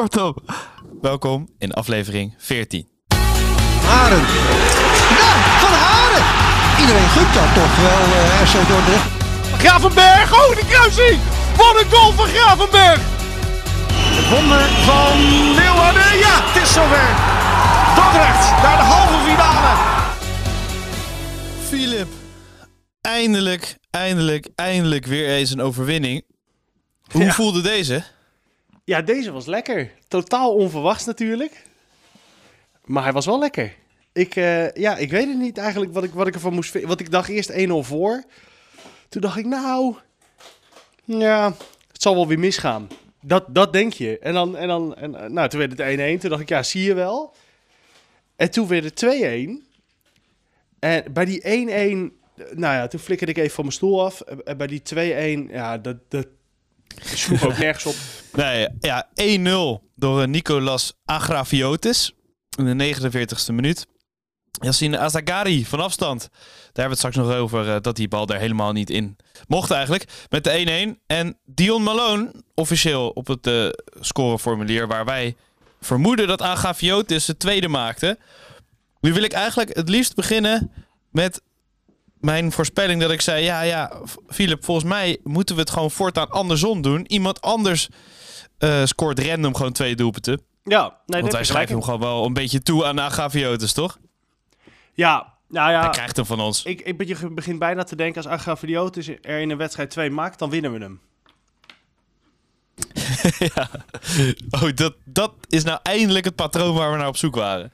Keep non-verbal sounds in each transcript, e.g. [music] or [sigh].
Kortom, welkom in aflevering 14. Haren. Ja, van Haren. Iedereen gunt dat toch wel, uh, RC Dordrecht. Gravenberg, oh die kruising! Wat een goal van Gravenberg! Het wonder van Leeuwarden, ja, het is zover. Dordrecht naar de halve finale. Philip, eindelijk, eindelijk, eindelijk weer eens een overwinning. Hoe Ja. voelde deze? Ja, deze was lekker. Totaal onverwachts natuurlijk. Maar hij was wel lekker. Ik, eh, ja, ik weet het niet eigenlijk wat ik, wat ik ervan moest vinden. Want ik dacht eerst 1-0 voor. Toen dacht ik, nou... Ja, het zal wel weer misgaan. Dat, dat denk je. En dan, en dan en, eh, nou, toen werd het 1-1. Toen dacht ik, ja, zie je wel. En toen werd het 2-1. En bij die 1-1... Nou ja, toen flikkerde ik even van mijn stoel af. En bij die 2-1, ja, dat, dat sloeg ook [laughs] nergens op. Nee, ja, 1-0 door eh, Nicolas Agrafiotis in de 49ste minuut. Yassine Azagari van afstand. Daar hebben we het straks nog over eh, dat die bal er helemaal niet in mocht eigenlijk. Met de 1-1. En Dion Malone, officieel op het eh, scoreformulier waar wij vermoeden dat Agrafiotis het tweede maakte. Nu wil ik eigenlijk het liefst beginnen met mijn voorspelling dat ik zei... Ja, ja, Philip, volgens mij moeten we het gewoon voortaan andersom doen. Iemand anders eh, scoort random gewoon twee doelpunten. Ja, nee, Want dat wij schrijven hem gewoon wel een beetje toe aan Agaviotis, toch? Ja, nou ja, Hij krijgt hem van ons. ik, ik je begint bijna te denken als Agrafidiotis er in een wedstrijd 2 maakt, dan winnen we hem. [laughs] ja. Oh, dat, dat is nou eindelijk het patroon waar we naar op zoek waren.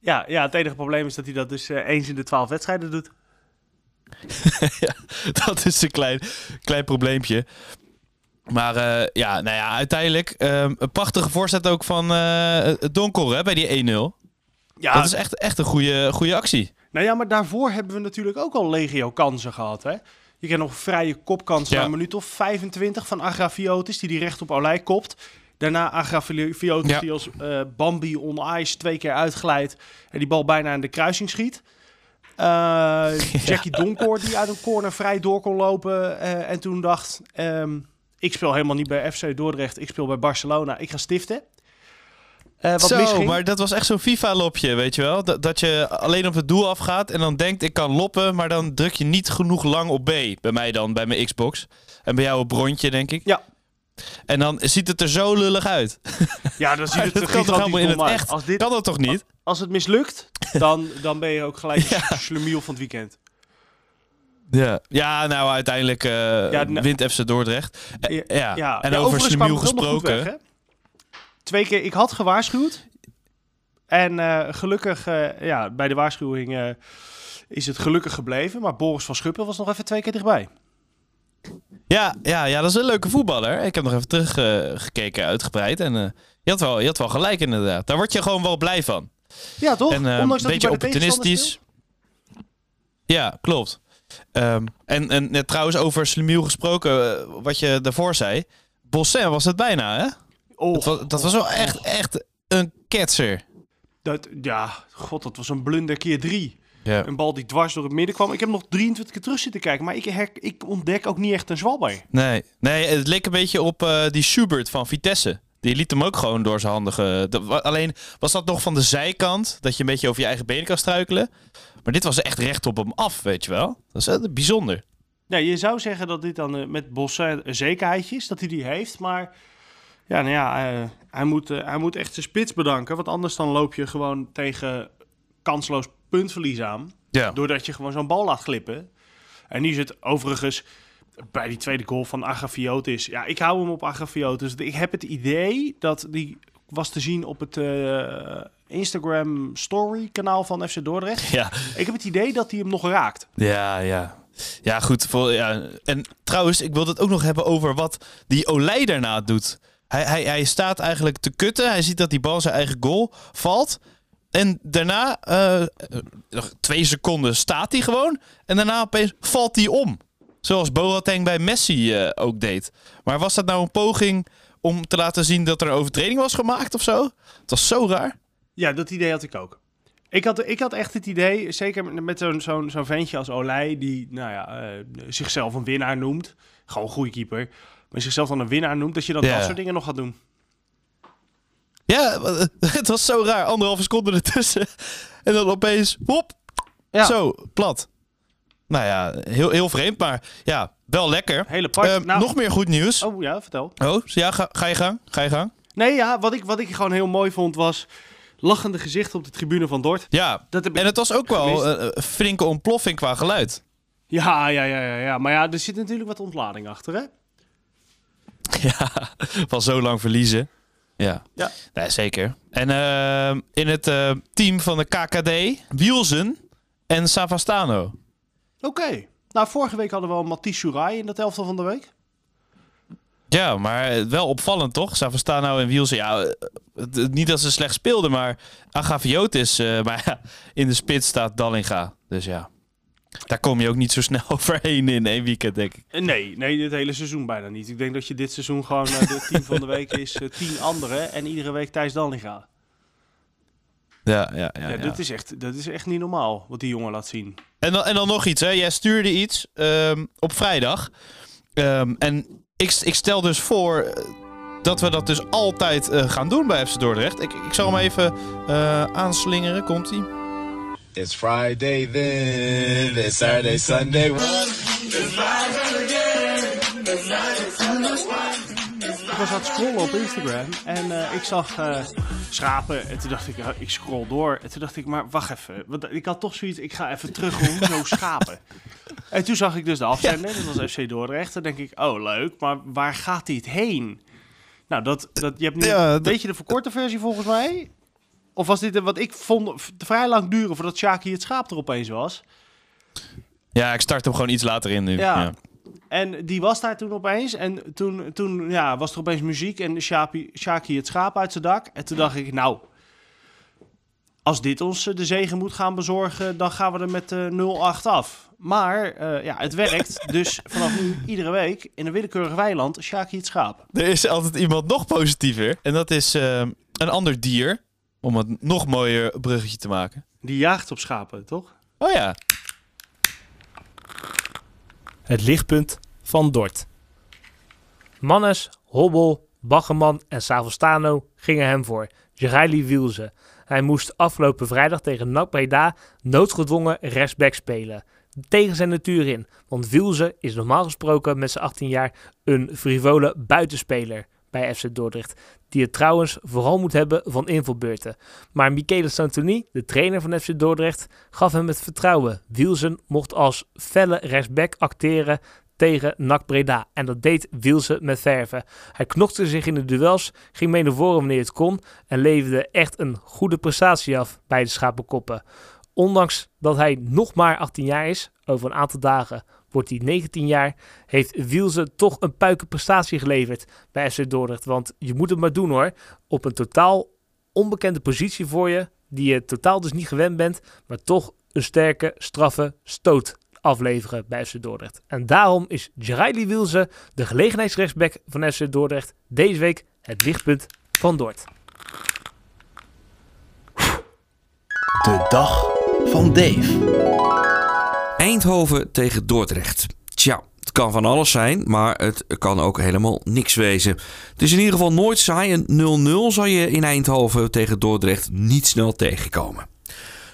Ja, ja, het enige probleem is dat hij dat dus eh, eens in de 12 wedstrijden doet. [laughs] ja, dat is een klein, klein probleempje. Maar eh, ja, nou ja, uiteindelijk ehm, een prachtige voorzet ook van eh Donker hè, bij die 1-0. Ja, Dat is echt, echt een goede, goede actie. nou ja, maar daarvoor hebben we natuurlijk ook al legio kansen gehad, hè. Je kent nog vrije kopkans Ja. na een minuut of 25 van Agrafiotis, die die recht op Olij kopt. Daarna Agrafiotis Ja. die als eh, Bambi on ice twee keer uitglijdt en die bal bijna in de kruising schiet. Eh, [laughs] Jackie Donkoor die uit een corner vrij door kon lopen eh, en toen dacht, ehm, ik speel helemaal niet bij FC Dordrecht, ik speel bij Barcelona, ik ga stiften. Eh, wat Zo, misging. maar dat was echt zo'n FIFA-lopje, weet je wel? Dat, dat je alleen op het doel afgaat en dan denkt ik kan loppen, maar dan druk je niet genoeg lang op B. Bij mij dan, bij mijn Xbox. En bij jou op rondje, denk ik. Ja. En dan ziet het er zo lullig uit. Ja, dan ziet [laughs] het er kan toch helemaal in het uit. echt? Als, dit, Kan dat toch niet? als het mislukt, dan, dan ben je ook gelijk [laughs] ja. slemiel van het weekend. Ja. Ja, nou uiteindelijk Ja, nou- wint FC Dordrecht. Eh, Ja, En over Slemiel gesproken. weg? Twee keer, ik had gewaarschuwd. En eh, gelukkig, ja, bij de waarschuwing is het gelukkig gebleven. Maar Boris van Schuppen was nog even twee keer dichtbij. Ja, ja, ja, dat is een leuke voetballer. Ik heb nog even teruggekeken gekeken uitgebreid. En eh, je, had wel, je had wel gelijk inderdaad. Daar word je gewoon wel blij van. Ja, toch? En eh, Ondanks een dat beetje opportunistisch. Ja, klopt. Ehm, en, en net trouwens over Slemiel gesproken, eh, wat je daarvoor zei. Bossin was het bijna, hè? Oh, Dat was, dat was wel echt, echt een ketser. dat, ja, god, dat was een blunder keer drie. Ja. Een bal die dwars door het midden kwam. Ik heb nog 23 keer terug zitten kijken. Maar ik, her- ik ontdek ook niet echt een zwalber. Nee, nee, het leek een beetje op eh, die Schubert van Vitesse. Die liet hem ook gewoon door zijn wa- alleen was dat nog van de zijkant, dat je een beetje over je eigen benen kan struikelen. Maar dit was echt recht op hem af, weet je wel. Dat is bijzonder. Ja, je zou zeggen dat dit dan eh, met Bossen een zekerheidje is, dat hij die heeft. Maar ja, nou ja, eh, hij, moet, hij moet echt zijn spits bedanken. Want anders dan loop je gewoon tegen kansloos puntverlies aan. Ja. Doordat je gewoon zo'n bal laat glippen. En nu is het overigens bij die tweede goal van Agafiotis. Ja, ik hou hem op Agafiotis. Ik heb het idee dat die was te zien op het eh, Instagram story kanaal van FC Dordrecht. Ja, Ik heb het idee dat hij hem nog raakt. ja, ja. Ja, goed. Voor, ja. En trouwens, ik wil het ook nog hebben over wat die Olij daarna doet. Hij, hij, hij staat eigenlijk te kutten. Hij ziet dat die bal zijn eigen goal valt. En daarna, eh, nog twee seconden, staat hij gewoon. En daarna opeens valt hij om. Zoals Boateng bij Messi eh, ook deed. Maar was dat nou een poging om te laten zien dat er een overtreding was gemaakt of zo? Het was zo raar. Ja, dat idee had ik ook. Ik had, ik had echt het idee, zeker met- zo'n zo'n zo'n ventje als Olij, die nou ja, eh, zichzelf een winnaar noemt. Gewoon een goede keeper. Maar zichzelf dan een winnaar noemt, dat je dan dat soort dingen nog gaat doen. Ja, [laughs] het was zo raar. Anderhalve seconde ertussen. En dan opeens, hop, Ja. zo, plat. Nou ja, heel, heel vreemd, maar ja, wel lekker. Hele apart. Eh, Nou- Nog meer goed nieuws. Oh ja, vertel. Oh, ja, ga, ga je gang? Ga je gang? Nee, ja, wat ik, wat ik gewoon heel mooi vond was lachende gezichten op de tribune van Dort. Ja, Dat heb ik en het was ook wel gemist. een flinke ontploffing qua geluid. Ja, ja, ja, ja, ja. Maar ja, er zit natuurlijk wat ontlading achter, hè? [laughs] Ja, van zo lang verliezen. Ja, Ja. Nee, zeker. En ehm, in het eh, team van de KKD, Wielsen en Savastano. Oké. Nou, vorige week hadden we al Mathieu Sourai in dat elftal van de week. Ja, maar wel opvallend toch? Savastano en Wielsen. Ja, eh, niet dat ze slecht speelden, maar Agaviotis. eh [laughs] maar ja, in de spits staat Dallinga. Dus ja, daar kom je ook niet zo snel [laughs] overheen in één weekend, denk ik. Eh, Nee, nee, dit hele seizoen bijna niet. Ik denk dat je dit seizoen gewoon eh, de team van de week is eh, tien anderen en iedere week Thijs Dallinga. Ja, ja, ja. Ja, ja. Dat, is echt, dat is echt niet normaal wat die jongen laat zien. En, dan, en dan nog iets, hè. Jij stuurde iets ehm, op vrijdag. Ehm, en ik, ik stel dus voor dat we dat dus altijd gaan doen bij FC Dordrecht. Ik, ik zal hem even aanslingeren. Komt-ie? It's Friday then, it's Saturday, Sunday. Ik was aan het scrollen op Instagram en eh, ik zag eh, schapen. En toen dacht ik, ja, ik scroll door. En toen dacht ik, maar wacht even. Want ik had toch zoiets, ik ga even terug. Hoezo [laughs] schapen? En toen zag ik dus de afzender, dat was FC Dordrecht. Dan denk ik, oh leuk, maar waar gaat dit heen? Nou, dat, dat, je hebt nu Ja, een beetje de verkorte versie volgens mij. Of was dit, een- wat ik vond, vrij lang duren voordat Shaki het schaap er opeens was. Ja, ik start hem gewoon iets later in nu. Ja. Ja. En die was daar toen opeens. En toen, toen ja, was er opeens muziek en Shaki, het schaap uit zijn dak. En toen dacht ik, nou, als dit ons eh, de zegen moet gaan bezorgen, dan gaan we er met eh 0-8 af. Maar eh, ja, het werkt. [laughs] Dus vanaf nu iedere week in een willekeurig weiland Shaki het schaap. Er is altijd iemand nog positiever. En dat is een ander dier. Om het nog mooier bruggetje te maken. Die jaagt op schapen, toch? Oh ja. Het lichtpunt van Dort. Mannes, Hobbel, Baggerman en Savostano gingen hem voor. Jeraili Wielze. Hij moest afgelopen vrijdag tegen NAC Breda noodgedwongen rechtsback spelen. Tegen zijn natuur in, want Wielze is normaal gesproken met zijn 18 jaar een frivole buitenspeler bij FC Dordrecht. Die het trouwens vooral moet hebben van invalbeurten. Maar Michele Santoni, de trainer van FC Dordrecht, gaf hem het vertrouwen. Wielsen mocht als felle rechtsback acteren tegen NAC Breda. En dat deed Wielsen met verven. Hij knokte zich in de duels, ging mee naar voren wanneer het kon en leverde echt een goede prestatie af bij de Schapenkoppen. Ondanks dat hij nog maar 18 jaar is, over een aantal dagen wordt hij 19 jaar, heeft Wielsen toch een puikenprestatie geleverd bij FC Dordrecht. Want je moet het maar doen hoor, op een totaal onbekende positie voor je, die je totaal dus niet gewend bent, maar toch een sterke, straffe stoot afleveren bij FC Dordrecht. En daarom is Jeraili Wielsen, de gelegenheidsrechtsback van FC Dordrecht, deze week het lichtpunt van Dort. De dag van Dave. Eindhoven tegen Dordrecht. Tja, het kan van alles zijn, maar het kan ook helemaal niks wezen. Het is in ieder geval nooit saai. Een 0-0 zal je in Eindhoven tegen Dordrecht niet snel tegenkomen.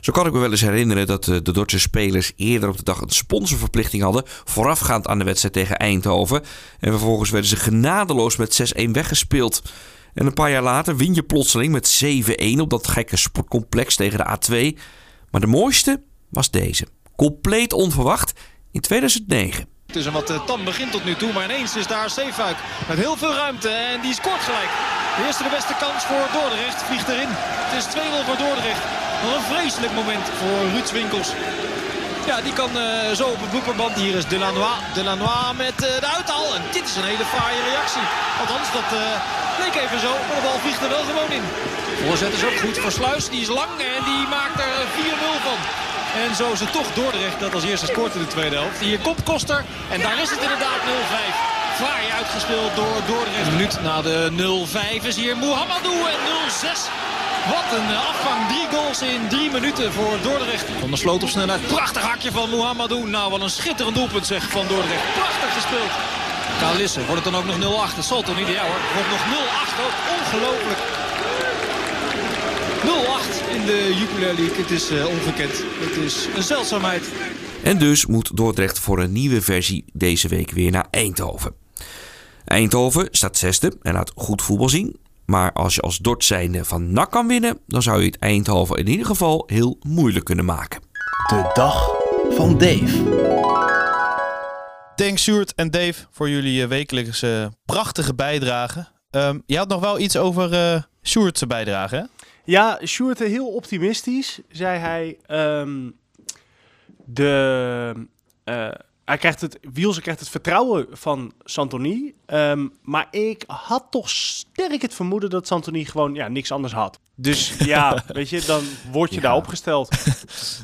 Zo kan ik me wel eens herinneren dat eh, de Dordtse spelers eerder op de dag een sponsorverplichting hadden. voorafgaand aan de wedstrijd tegen Eindhoven. En vervolgens werden ze genadeloos met 6-1 weggespeeld. En een paar jaar later win je plotseling met 7-1 op dat gekke sportcomplex tegen de A2. Maar de mooiste was deze. Compleet onverwacht in 2009. Het is een wat eh, tam begin tot nu toe, maar ineens is daar Zeefuik met heel veel ruimte en die scoort gelijk. De eerste de beste kans voor Dordrecht vliegt erin. Het is 2-0 voor Dordrecht. Nog een vreselijk moment voor Ruud Winkels. Ja, die kan eh, zo op het boeperband. Hier is Delanois. Delanois met eh, de uithaal. En dit is een hele fraaie reactie. Althans, dat eh, leek even zo. Maar de bal vliegt er wel gewoon in. Voorzet is ook goed voor Sluis. Die is lang en die maakt er 4-0 van. En zo is het toch Dordrecht dat als eerste scoort in de tweede helft. Hier komt Koster. En daar is het inderdaad 0-5. Fraai uitgespeeld door Dordrecht. Een minuut na de 0-5 is hier Mohamedou en 0-6. Wat een afgang. Drie goals in drie minuten voor Dordrecht. Van der Sloot op snelheid. Prachtig hakje van Mohamedou. Nou, wat een schitterend doelpunt zeg van Dordrecht. Prachtig gespeeld. Kalisse, wordt het dan ook nog 0-8? Dat zal toch niet? Ja hoor, wordt nog 0-8 ook. Ongelooflijk. In de Jupiler League. Het is eh, ongekend. Het is een zeldzaamheid. En dus moet Dordrecht voor een nieuwe versie deze week weer naar Eindhoven. Eindhoven staat zesde en laat goed voetbal zien. Maar als je als Dort zijnde van NAC kan winnen, dan zou je het Eindhoven in ieder geval heel moeilijk kunnen maken. De dag van Dave. Thanks Sjoerd en Dave voor jullie eh, wekelijkse prachtige bijdrage. Ehm, je had nog wel iets over eh Sjoerd's bijdrage, hè? Ja, Sjoerd, heel optimistisch, zei hij. ehm, de, eh, hij krijgt het, Wielse krijgt het vertrouwen van Santoni. ehm, maar ik had toch sterk het vermoeden dat Santoni gewoon ja, niks anders had. Dus [laughs] ja, weet je, dan word je Ja. daar opgesteld. [laughs]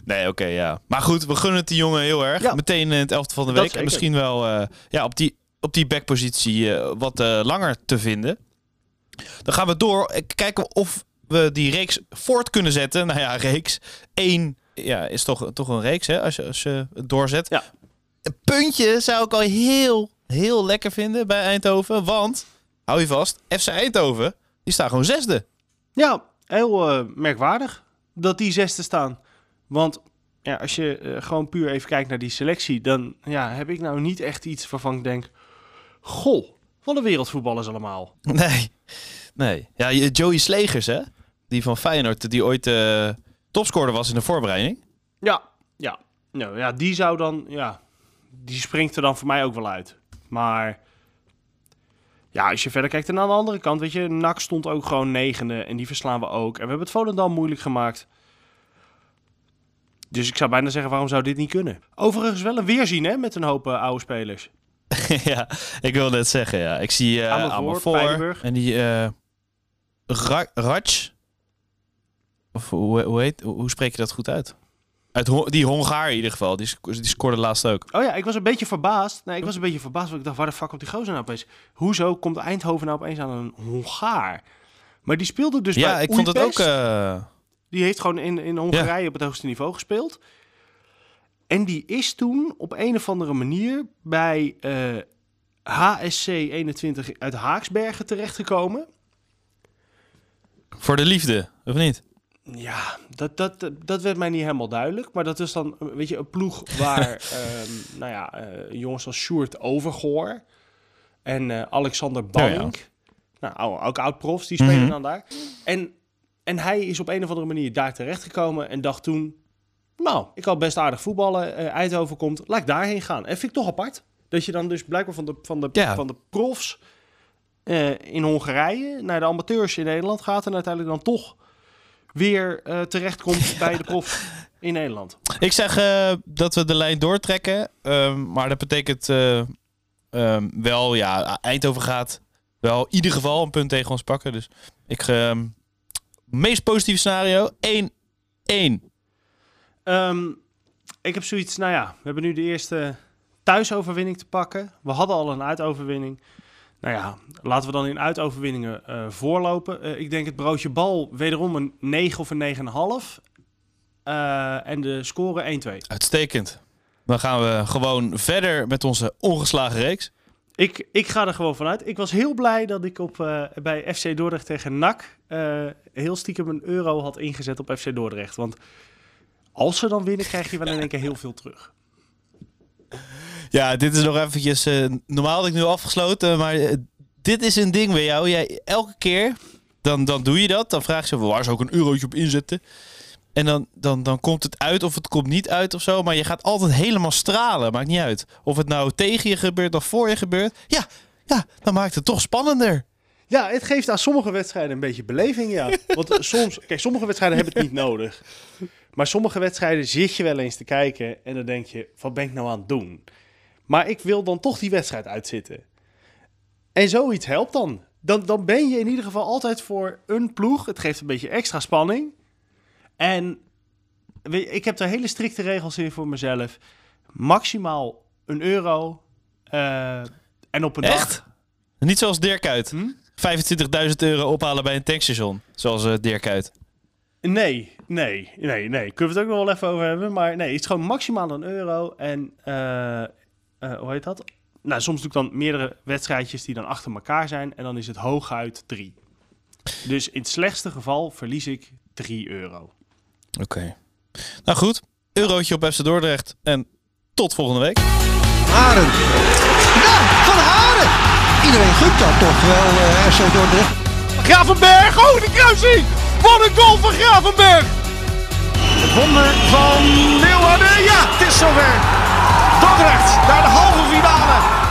Nee, oké, ja. Maar goed, we gunnen het die jongen heel erg. Ja. Meteen in het elfte van de week. En misschien wel eh, ja, op die, op die backpositie eh, wat langer te vinden. Dan gaan we door. Kijken of we die reeks voort kunnen zetten. Nou ja, reeks. Eén ja, is toch, toch een reeks, hè? Als je, als je het doorzet. Ja. Een puntje zou ik al heel, heel lekker vinden bij Eindhoven. Want, hou je vast, FC Eindhoven, die staan gewoon zesde. Ja, heel eh, merkwaardig dat die zesde staan. Want ja, als je eh, gewoon puur even kijkt naar die selectie, dan ja, heb ik nou niet echt iets waarvan ik denk: Goh, wat een wereldvoetballers allemaal. [laughs] Nee, nee. Ja, Joey Slegers, hè? Die van Feyenoord, die ooit eh topscorer was in de voorbereiding. Ja, ja. Nou ja, die zou dan, ja, die springt er dan voor mij ook wel uit. Maar ja, als je verder kijkt en aan de andere kant, weet je, NAC stond ook gewoon negende en die verslaan we ook. En we hebben het Volendam moeilijk gemaakt. Dus ik zou bijna zeggen, waarom zou dit niet kunnen? Overigens wel een weerzien, hè, met een hoop eh, oude spelers. [laughs] ja, ik wil net zeggen, ja. Ik zie Amervoort, Amervoort Pijnenburg. en die Ra- Raj. Of hoe, hoe, heet, hoe spreek je dat goed uit? Uit die Hongaar in ieder geval. Die, sc- die scoorde laatst ook. Oh ja, ik was een beetje verbaasd. Nee, ik was een beetje verbaasd, want ik dacht, waar de fuck komt die gozer nou opeens? Hoezo komt Eindhoven nou opeens aan een Hongaar? Maar die speelde dus ja, bij ik vond het ook... Eh, Die heeft gewoon in, in Hongarije op het hoogste niveau gespeeld. En die is toen op een of andere manier bij eh, HSC 21 uit Haaksbergen terechtgekomen. voor de liefde, of niet? Ja, dat, dat, dat werd mij niet helemaal duidelijk. Maar dat is dan, weet je, een ploeg [laughs] waar, ehm, nou ja, eh, jongens als Sjoerd Overgoor en eh, Alexander Banning, nou, ou- ook oud-profs, die spelen Mhm. dan daar. En, en hij is op een of andere manier daar terechtgekomen en dacht toen, nou, ik kan best aardig voetballen, eh Eindhoven komt, laat ik daarheen gaan. En vind ik toch apart, dat je dan dus blijkbaar van de, van de, Ja. van de profs eh, in Hongarije naar de amateurs in Nederland gaat en uiteindelijk dan toch weer eh, terechtkomt [laughs] bij de prof in Nederland. Ik zeg dat we de lijn doortrekken. ehm, maar dat betekent eh, ehm, wel, ja, Eindhoven gaat wel in ieder geval een punt tegen ons pakken. Dus ik, ehm, meest positieve scenario, 1-1. Ehm, ik heb zoiets, nou ja, we hebben nu de eerste thuisoverwinning te pakken. We hadden al een uitoverwinning. Nou ja, laten we dan in uitoverwinningen eh, voorlopen. Eh, ik denk het broodje bal wederom een 9 of een 9,5. Eh en de score 1-2. Uitstekend. Dan gaan we gewoon verder met onze ongeslagen reeks. Ik, ik ga er gewoon vanuit. Ik was heel blij dat ik op, bij FC Dordrecht tegen NAC heel stiekem een euro had ingezet op FC Dordrecht. Want als ze dan winnen, krijg je wel in één keer heel veel terug. Ja, dit is nog eventjes... eh, normaal had ik nu afgesloten, maar eh, dit is een ding bij jou. Jij, elke keer, dan, dan doe je dat. Dan vraag je, waar zou ik een eurotje op inzetten? En dan, dan, dan komt het uit of het komt niet uit of zo. Maar je gaat altijd helemaal stralen. Maakt niet uit. Of het nou tegen je gebeurt of voor je gebeurt. Ja, ja dan maakt het toch spannender. Ja, het geeft aan sommige wedstrijden een beetje beleving, ja. [laughs] Want soms, kijk, sommige wedstrijden hebben het niet nodig. Maar sommige wedstrijden zit je wel eens te kijken en dan denk je, wat ben ik nou aan het doen? Maar ik wil dan toch die wedstrijd uitzitten. En zoiets helpt dan. Dan, dan ben je in ieder geval altijd voor een ploeg. Het geeft een beetje extra spanning. En je, ik heb er hele strikte regels in voor mezelf. Maximaal een euro. eh, en op een dag... Echt? Niet zoals Dirk uit. Hm? 25.000 euro ophalen bij een tankstation. Zoals eh Dirk uit. Nee, nee, nee, nee. Kunnen we het ook nog wel even over hebben. Maar nee, het is gewoon maximaal een euro. En eh, eh, hoe heet dat? Nou, soms doe ik dan meerdere wedstrijdjes die dan achter elkaar zijn. En dan is het hooguit drie. Dus in het slechtste geval verlies ik 3 euro. Oké. Nou goed, eurotje op FC Dordrecht en tot volgende week. Haren. Ja, Van Haren. Iedereen gunt dat toch wel, eh RC Dordrecht. Gravenberg, oh de kruising! Wat een goal van Gravenberg! Het wonder van Leeuwarden, ja, het is zover. Dordrecht naar de halve finale